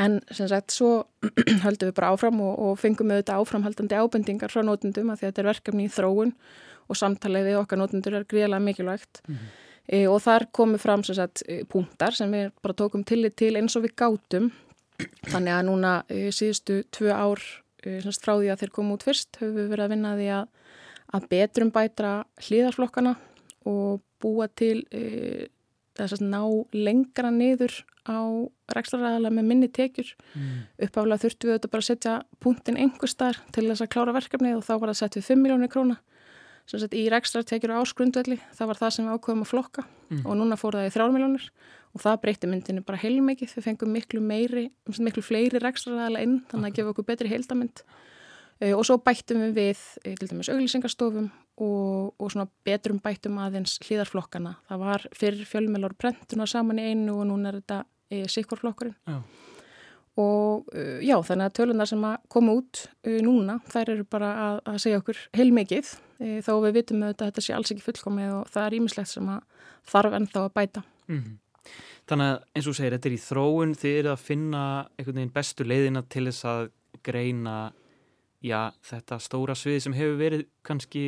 En sem sagt svo höldum við bara áfram og, og fengum við þetta áframhaldandi ábendingar frá nótundum að að þetta er verkefni í þróun og samtalið við okkar nótundur er gríðlega mikilvægt. E, og þar komu fram sem sagt e, punktar sem við bara tókum tillit til eins og við gátum. Þannig að núna e, síðustu tvö ár frá því að þeir komu út fyrst höfum við verið að vinna því að, að betrum bætra hlýðarflokkana og búa til e, þess að ná lengra niður á rekstraræðala með minni tekjur. Mm. Uppáflega þurftum við þetta bara að setja punktin einhver starf til þess að klára verkefnið og þá var það sett við 5 miljónir króna sagt í rekstratekjur á áskrundvelli, það var það sem við ákveðum að flokka Mm. og núna fór það í 3 miljónir og það breytti myndinu bara heilmikið, við fengum miklu meiri, miklu fleiri rekstraræðala inn þannig að gefa okkur betri heildamind uh, og svo bættum við við uh, til dæmis auglýsingastofum og, og svona betrum bættum aðeins hlýðarflokkana. Það var fyrir fjölmjölur prentuna saman í einu og núna er þetta sikvarflokkurinn. Já. Og uh, já, þannig að tölunar sem að koma út uh, núna, þær eru bara að, að segja okkur heilmikið uh, þó við vitum auðvitað að þetta sé alls ekki fullkomið og það er ímislegt sem að þarf ennþá að bæta. Mhm. Þannig að eins og segir, þetta er í þróun, þið eru að finna einhvern veginn bestu leiðina til þess að greina já, þetta stóra svið sem hefur verið kannski,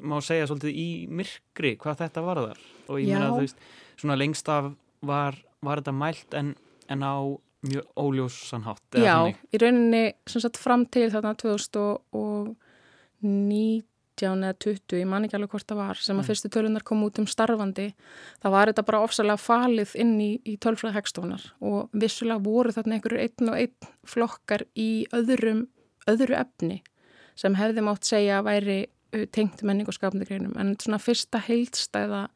má segja svolítið í myrkri, hvað þetta var þar og ég meina þú veist, svona lengst af var, var þetta mælt en, en á mjög óljósanhátt Já, í rauninni sem sagt fram til þarna 2019 eða 20, ég man ekki alveg hvort það var sem að Mm. fyrstu tölunar kom út um starfandi það var þetta bara ofsalega falið inn í, í tölfræð hegstofunar og vissulega voru þarna einhverjur einn og einn flokkar í öðrum öðru efni sem hefði mátt segja að væri uh, tengt menning og skapandi greinum en svona fyrsta heildstæða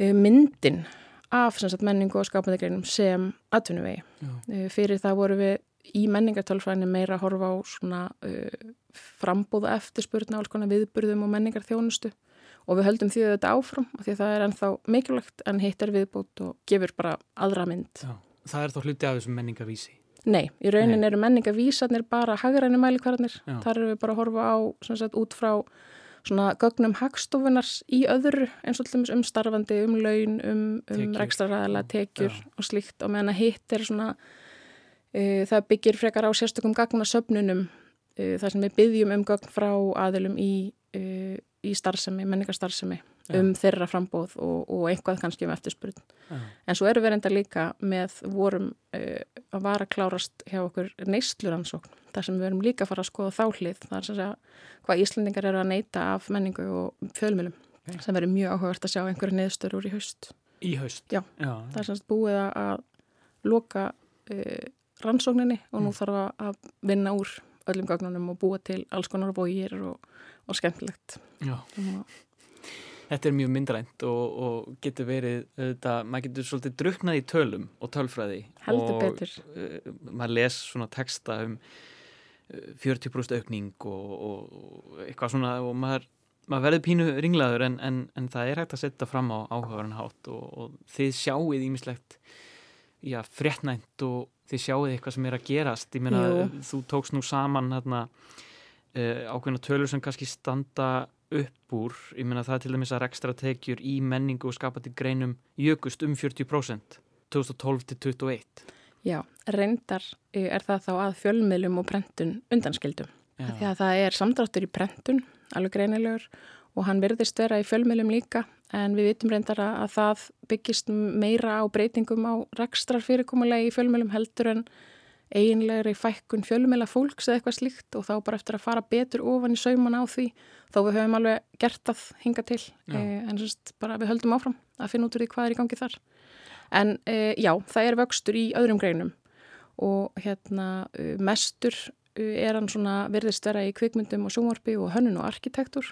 uh, myndin af sagt, menningu og skapandi greinum sem atvinnuvegi. Uh, fyrir það voru við í menningartölfræðinu meira að horfa á svona uh, frambúða eftirspurna alls konar viðburðum og menningarþjónustu og við höldum því að þetta áfram af því að það er ennþá mikilvægt en hitt er viðbútt og gefur bara aðra mynd. Já. Það er þá hluti af þessum menningarvísi. Nei, í raunin eru menningarvísarnir bara hagræni mælikvarðarnir. Já. Þar eru við bara að horfa á sagt, út frá svona gögnum hagstofunars í öðru eins og dæmis um starfandi, um laun, um, um rekstraræðala, tekjur og slíkt. Og meðan að hitt er svona uh, það byggir frekar á sérstökum gagnasöfnunum uh, þar sem við byggjum um gögn frá aðilum í, uh, í starfsemi, menningarstarfsemi. Um þeirra frambóð og, og eitthvað kannski um eftirspurn. Já. En svo erum við reynda líka með vorum uh, að vara klárast hjá okkur neysluransókn þar sem við erum líka að fara að skoða þá hlið þar sem segja hvað Íslandingar eru að neyta af menningu og fjölmjölum Ok. sem verður mjög áhugavert að sjá einhverju neðstöru úr í haust. Í haust? Já, Já. það er semst búið að- að loka uh, rannsókninni og nú þarf að- að vinna úr öllum gagnunum og búa til alls konar bógir og, og skemmtilegt. Já. Og, Þetta er mjög myndrænt og, og getur verið, þetta, maður getur svolítið druknað í tölum og tölfræði. Heldur og, betur. Uh, maður les svona texta um uh, 40% aukning og, og, eitthvað svona og maður, maður verður pínu ringlaður en, en, en það er hægt að setja fram á áhugaverðan hátt og, og þið sjáuð ímislegt já, fréttnænt og þið sjáuð eitthvað sem er að gerast. Ég meina, þú tókst nú saman hérna, uh, ákveðna tölur sem kannski standa upp úr, ég meina það er til dæmis að rekstra tekjur í menningu og skapandi greinum jökust um 40% 2012 til 2021 Já, reyndar eh, er það þá að fjölmiðlum og prentun undanskildum. Því að það er samdráttur í prentun, alveg greinilegur og hann virðist vera í fjölmiðlum líka en við vitum reyndar að, að það byggist meira á breytingum á rekstrar fyrirkomulegi í fjölmiðlum heldur en eiginlegri fækkun fjölmiðla fólks eða eitthvað slíkt og þá bara eftir að fara betur ofan í sauman á því þó við höfum alveg gert það hinga til eh, en semst bara við höldum áfram að finna út úr því hvað er í gangi þar. En eh, já, það er vöxtur í öðrum greinum og hérna uh, mestur er hann svona virðist vera í kvikmyndum og sjónvarpi og hönnun og arkitektur.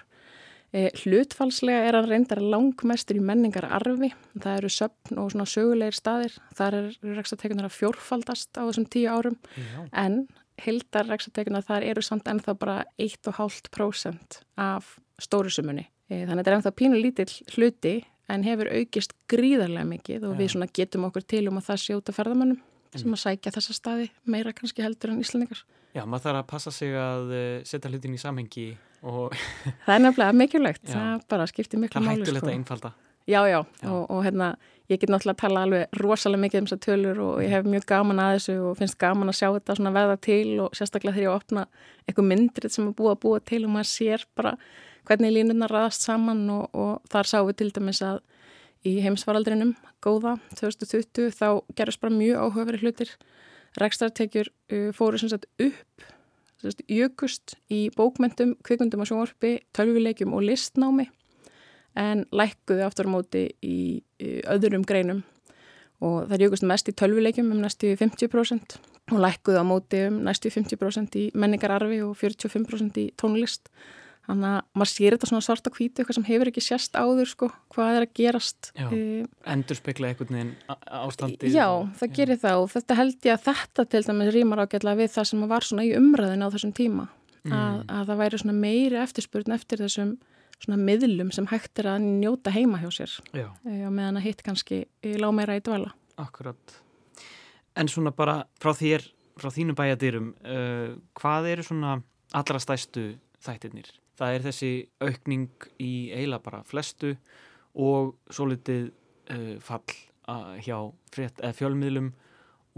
Eh, hlutfalslega er hann reyndar langmestur í menningar arfi. Það eru söpn og svona sögulegir staðir. Þar er rekstateikunar að fjórfaldast á þessum tíu árum. Já. En heildar rekstateikunar þar eru samt ennþá bara 1,5% af stóru sumunni. Eh, þannig að þetta er ennþá pínu lítill hluti en hefur aukist gríðarlega mikið og Já. við svona getum okkur til um að það sé út af ferðamönnum sem að sækja þessa staði meira kannski heldur en Íslandingar. Já, maður þarf að passa sig að eh, setja hlutin í samhengi og Það er nefnilega mikilvægt, Já. það bara skiptir miklu það er máli. hættulegt sko. einfalda. Já, já, Og, og hérna, ég get náttúrulega að tala alveg rosalega mikið um þessar tölur og ég hef mjög gaman að þessu og finnst gaman að sjá þetta svona veða til og sérstaklega þegar ég opna eitthvað myndrið sem er búið að búa til og maður sér bara hvernig línurnar raðast saman og, og þar sáum við til dæmis að í heimsfaraldrinum, góða, 2020, þá gerist bara mjög áhugaveri hlutir. Rekstartekjur uh, fóru sem sagt upp, sem sagt, jökust í bókmentum, kvikmyndum og sjónvarpi, tölvuleikjum og listnámi en lækkuðu aftur á móti í, í öðrum greinum og það jökust mest í tölvuleikjum um næstu 50% og lækkuðu á móti um næstu 50% í menningararfi og 45% í tónlist. Þannig að maður sér þetta svona svart og hvítu, eitthvað sem hefur ekki sérst áður, sko, hvað er að gerast. Já, Eh, endur spekla einhvern veginn á- ástandi. Já, það gerir það og þetta held ég að þetta til dæmis rýmar ágætlega við það sem var svona í umræðin á þessum tíma Mm. að, að það væri svona meiri eftirspurn eftir þessum svona miðlum sem hægt er að njóta heima hjá sér Já. Eh, á meðan að hitt kannski í lág meira í dvala. Akkurat. En svona bara frá þér, frá þínu bæjadýrum, uh, hvað eru svona allra stæstu þættirnir? Það er þessi aukning í eila bara flestu og svo litið uh, fall uh, hjá frétt, fjölmiðlum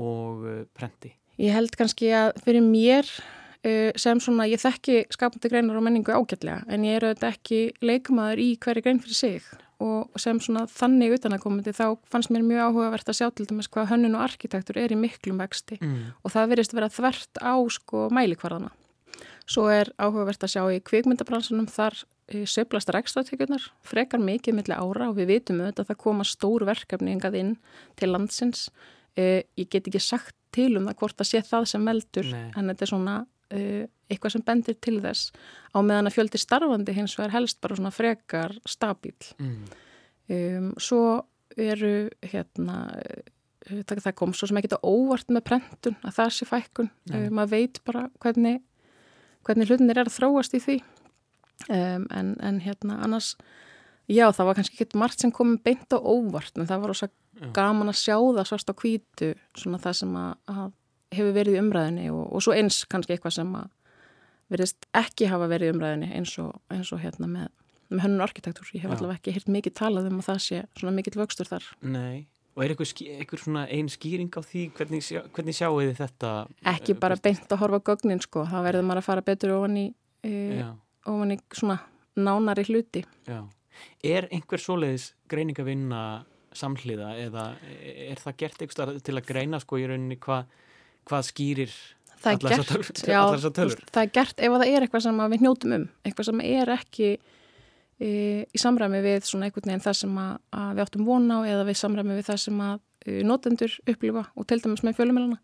og uh, prenti. Ég held kannski að fyrir mér uh, sem svona, ég þekki skapandi greinar og menningu ágætlega en ég er auðvitað ekki leikmaður í hverju grein fyrir sig og sem svona þannig utanakomandi þá fannst mér mjög áhugavert að sjá til dæmis hvað hönnun og arkitektur er í miklum vexti Mm. og það verðist vera þvert á sko mælikvarðana. Svo er áhugavert að sjá í kvikmyndabransunum þar uh, söblast rekstratekjurnar frekar mikið milli ára og við vitum auðvitað að það koma stór verkefni engað inn til landsins. Uh, ég get ekki sagt til um það hvort að sé það sem veldur Nei. en þetta er svona uh, eitthvað sem bendir til þess á meðan að fjöldi starfandi hins vegar helst bara svona frekar stabíl. Mm. Um, svo eru hérna það, það kom svo sem ekki óvart með prentun að það sé fækkun Nei. um, maður veit bara hvernig hvernig hlutinir er að þróast í því um, en, en hérna annars já það var kannski ekki margt sem kom beint á óvart en það var ósað gaman að sjá það svart á hvítu svona það sem að, að hefur verið í umræðinni og, og svo eins kannski eitthvað sem að verðist ekki hafa verið í umræðinni eins og, eins og hérna með, með hönnun arkitektur. Ég hef Já. allavega ekki hirt mikið talað um að það sé svona mikill vöxtur þar. Nei. Og er eitthvað svona ein skýring á því hvernig, sjá, hvernig sjáu þið þetta? Ekki eh, bara beint að horfa gögnin sko, það verður maður að fara betur ofan í, e, ofan í svona nánari hluti. Já. Er einhver svoleiðis greiningavinna samhliða eða er það gert eitthvað til að greina sko í rauninni hvað hvað skýrir allar þessar tölur- já, það er gert ef að það er eitthvað sem við hnjótum um, eitthvað sem er ekki í samræmi við svona einhvern veginn það sem að, að við áttum vona á eða við samræmi við það sem að e, notendur upplifa og til dæmis með fjölumælana.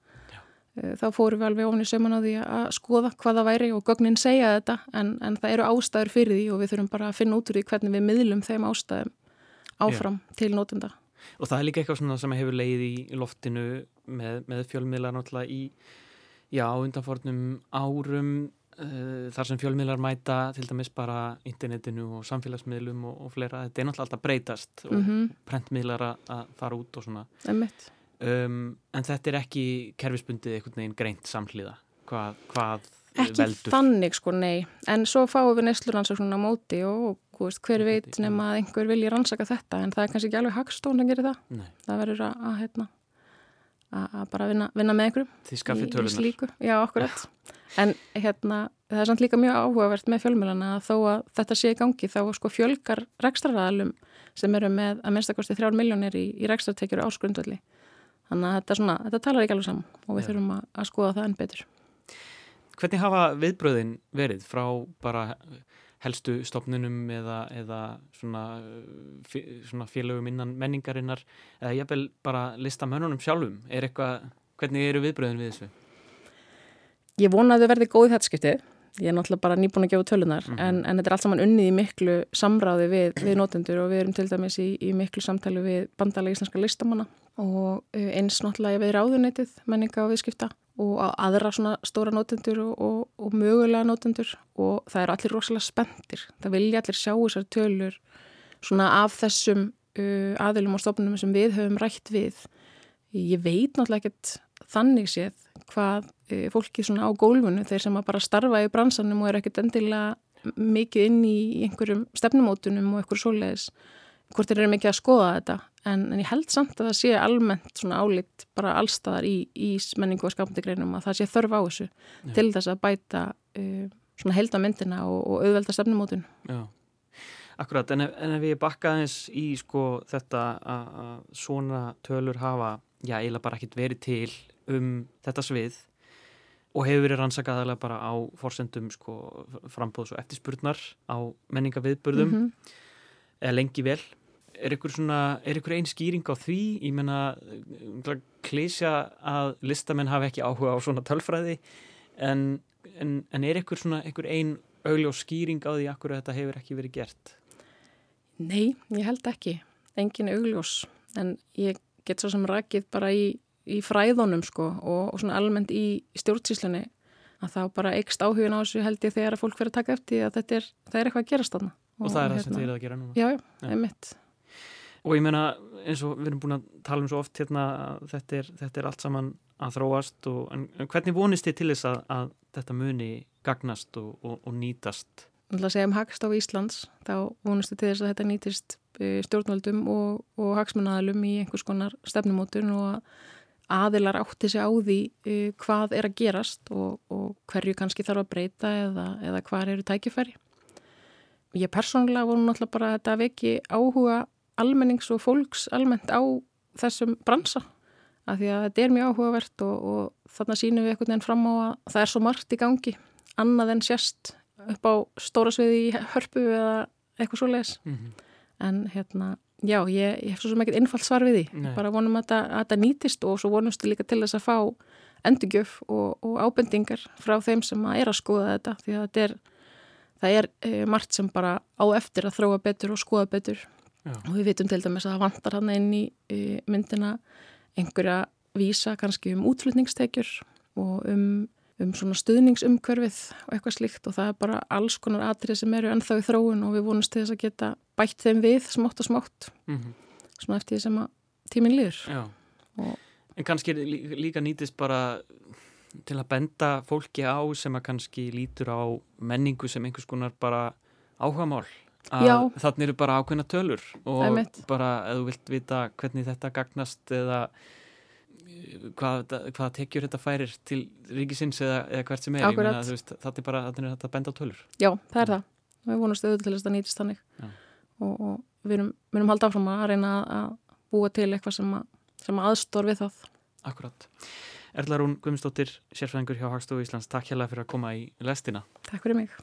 E, þá fórum við alveg ofan í söman á því að skoða hvað það væri og gögnin segja þetta en, en það eru ástæður fyrir því og við þurfum bara að finna út úr því hvernig við miðlum þeim ástæðum áfram til notenda. Og það er líka eitthvað svona sem hefur leið í loftinu með, með fjölmiðlar náttúrulega í já, undanfornum árum uh, þar sem fjölmiðlar mæta til dæmis bara internetinu og samfélagsmiðlum og, og fleira, þetta er náttúrulega alltaf breytast og Mhm. prentmiðlar að- fara út og svona um, en þetta er ekki kerfisbundið einhvern veginn greint samhliða hvað, hvað Ekki veldur þannig sko, nei. En svo fáum við nesluransóknuna á móti og, veist, hver veit nema að einhver vilji rannsaka þetta en það er kannski ekki alveg hagstón að gera það. Nei. Það verður að, að, hérna, að, bara vinna, vinna með einhverjum. Þið skaffið í- í tölurnar. slíku. En hérna, það er samt líka mjög áhugavert með fjölmjölana að þó að þetta sé í gangi þá sko fjölgar rekstraraðalum sem eru með að minnstakosti þrjár miljónir í, í rekstrartekjur áskrundvöldi. Þannig að þetta, svona, þetta talar ekki alveg saman og við Já. þurfum að, að skoða það enn betur. Hvernig hafa viðbröðin verið frá bara helstu stopnunum eða, eða svona, svona félögum innan menningarinnar eða jafnvel bara listamönnunum sjálfum? Er eitthvað, hvernig eru viðbröðin við þessu? Ég vona að þau verði góð í þetta skiptið. Ég er náttúrulega bara nýbúin að gefa tölunar Mhm. en, en þetta er allt saman unnið í miklu samráði við, við notendur og við erum til dæmis í, í miklu samtali við bandalega íslenska listamanna og uh, eins náttúrulega við ráðunetið menninga og viðskipta og aðra svona stóra notendur og, og, og mögulega notendur og það eru allir rosalega spenntir. Það vilja allir sjá þessar tölur svona af þessum uh, aðilum og stofnum sem við höfum rætt við ég veit náttúrulega ekkert þannig séð hvað fólki svona á gólfinu þeir sem að bara starfa í bransanum og er ekkert endilega mikið inn í einhverjum stefnumótunum og einhverju svoleiðis hvort þeir eru mikið að skoða þetta. En, en ég held samt að það sé almennt svona álit bara allstaðar í, í menningu og skapandi greinum að það sé þörf á þessu Já. til þess að bæta uh, svona heldamyndina og, og auðvelda stefnumótun. Já, akkurat, en ef, en ef ég bakka aðeins í sko þetta að að svona tölur hafa, já, eiginlega bara ekkert verið til um þetta svið og hefur verið rannsakað aðalega bara á forsendum sko frambóðs og eftirspurnar á menningaviðburðum Mhm. eða lengi vel. Er ykkur svona, er ykkur einn skýring á því? Ég menna, klísja að listamenn hafi ekki áhuga á svona tölfræði en, en, en er ykkur svona, ykkur einn augljós skýring á því akkur þetta hefur ekki verið gert? Nei, ég held ekki. Engin augljós. En ég get svo sem rakið bara í, í fræðunum sko og, og svona almennt í stjórnsýslunni að þá bara eikst áhugin á þessu held ég þegar að fólk verður að taka eftir að þetta er, það er eitthvað að gerast þarna. Og það er það sem þið eruð að gera núna? Já, já, Já. einmitt. Og ég meina, eins og við erum búin að tala um svo oft hérna að þetta er, þetta er allt saman að þróast og en, hvernig vonist þið til þess að, að þetta muni gagnast og, og, og nýtast? Ég ætla að segja um Hagstof Íslands, þá vonustu til þess að þetta nýtist eh, stjórnvöldum og, og hagsmunnaðalum í einhvers konar stefnumótun og að aðilar átti sig á því uh, hvað er að gerast og, og hverju kannski þarf að breyta eða, eða hvað eru tækifæri. Ég persónulega voru náttúrulega bara að þetta veki áhuga almennings og fólks almennt á þessum bransa af því að þetta er mjög áhugavert og, og þarna sínum við einhvern veginn fram á að það er svo margt í gangi annað en sérst upp á stóra sviði í hörpu eða eitthvað svo leiðis Mhm. en hérna, já, ég, ég hef svo sem ekkert einfalt svar við því, Nei. bara vonum að þetta, að þetta nýtist og svo vonumstu líka til þess að fá endurgjöf og, og ábendingar frá þeim sem að er að skoða þetta því að þetta er, það er e, margt sem bara á eftir að þróa betur og skoða betur Já. og við vitum til dæmis að það vantar hann inn í e, myndina einhverja vísa kannski um útflutningstekjur og um, um svona stuðningsumhverfið og eitthvað slíkt og það er bara alls konar atrið sem eru ennþá í þróun og við vonumst til þess að geta bætt þeim við smátt og smátt Mhm. svona eftir því sem að tíminn líður En kannski lí- líka nýtist bara til að benda fólki á sem að kannski lítur á menningu sem einhvers konar bara áhugamál. Já. Að þannig eru bara ákveðna tölur og bara ef þú vilt vita hvernig þetta gagnast eða hvað, hvað tekjur þetta færir til ríkisins eða, eða hvert sem er. Meina, veist, þetta er bara er þetta benda á tölur. Já, það er það. Við vonumst auðvitað til þess að það nýtist þannig Já. og, og við erum, við erum haldið áfram að reyna að- búa til eitthvað sem, að, sem aðstór við það. Akkurat. Erla Rún Guðmundsdóttir, sérfræðingur hjá Hagstofu Íslands, takk hérlega fyrir að koma í lestina. Takk fyrir mig.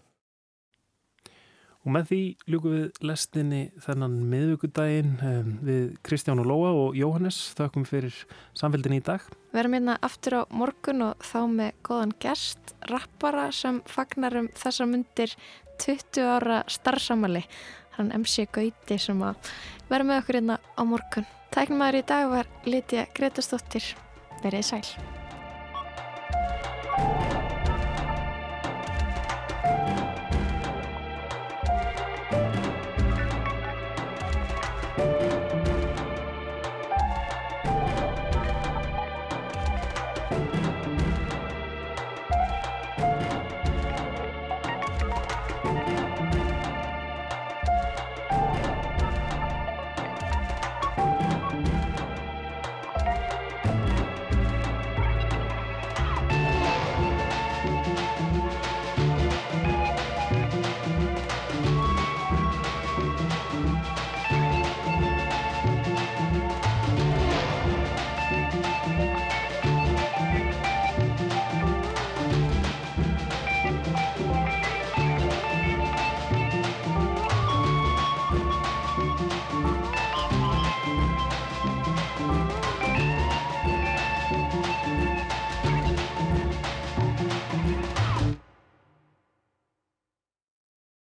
Og með því ljúkum við lestinni þennan miðvíkudaginn við Kristján og Lóa og Jóhannes. Þakkum fyrir samfélgin í dag. Við erum hérna aftur á morgun og þá með góðan gest, rappara sem fagnar um þessar myndir 20 ára starfsamali. Hann MC Gauti sem að vera með okkur hérna á morgun. Tæknumæður í dag var Lítja Gretastóttir. Verið sæl.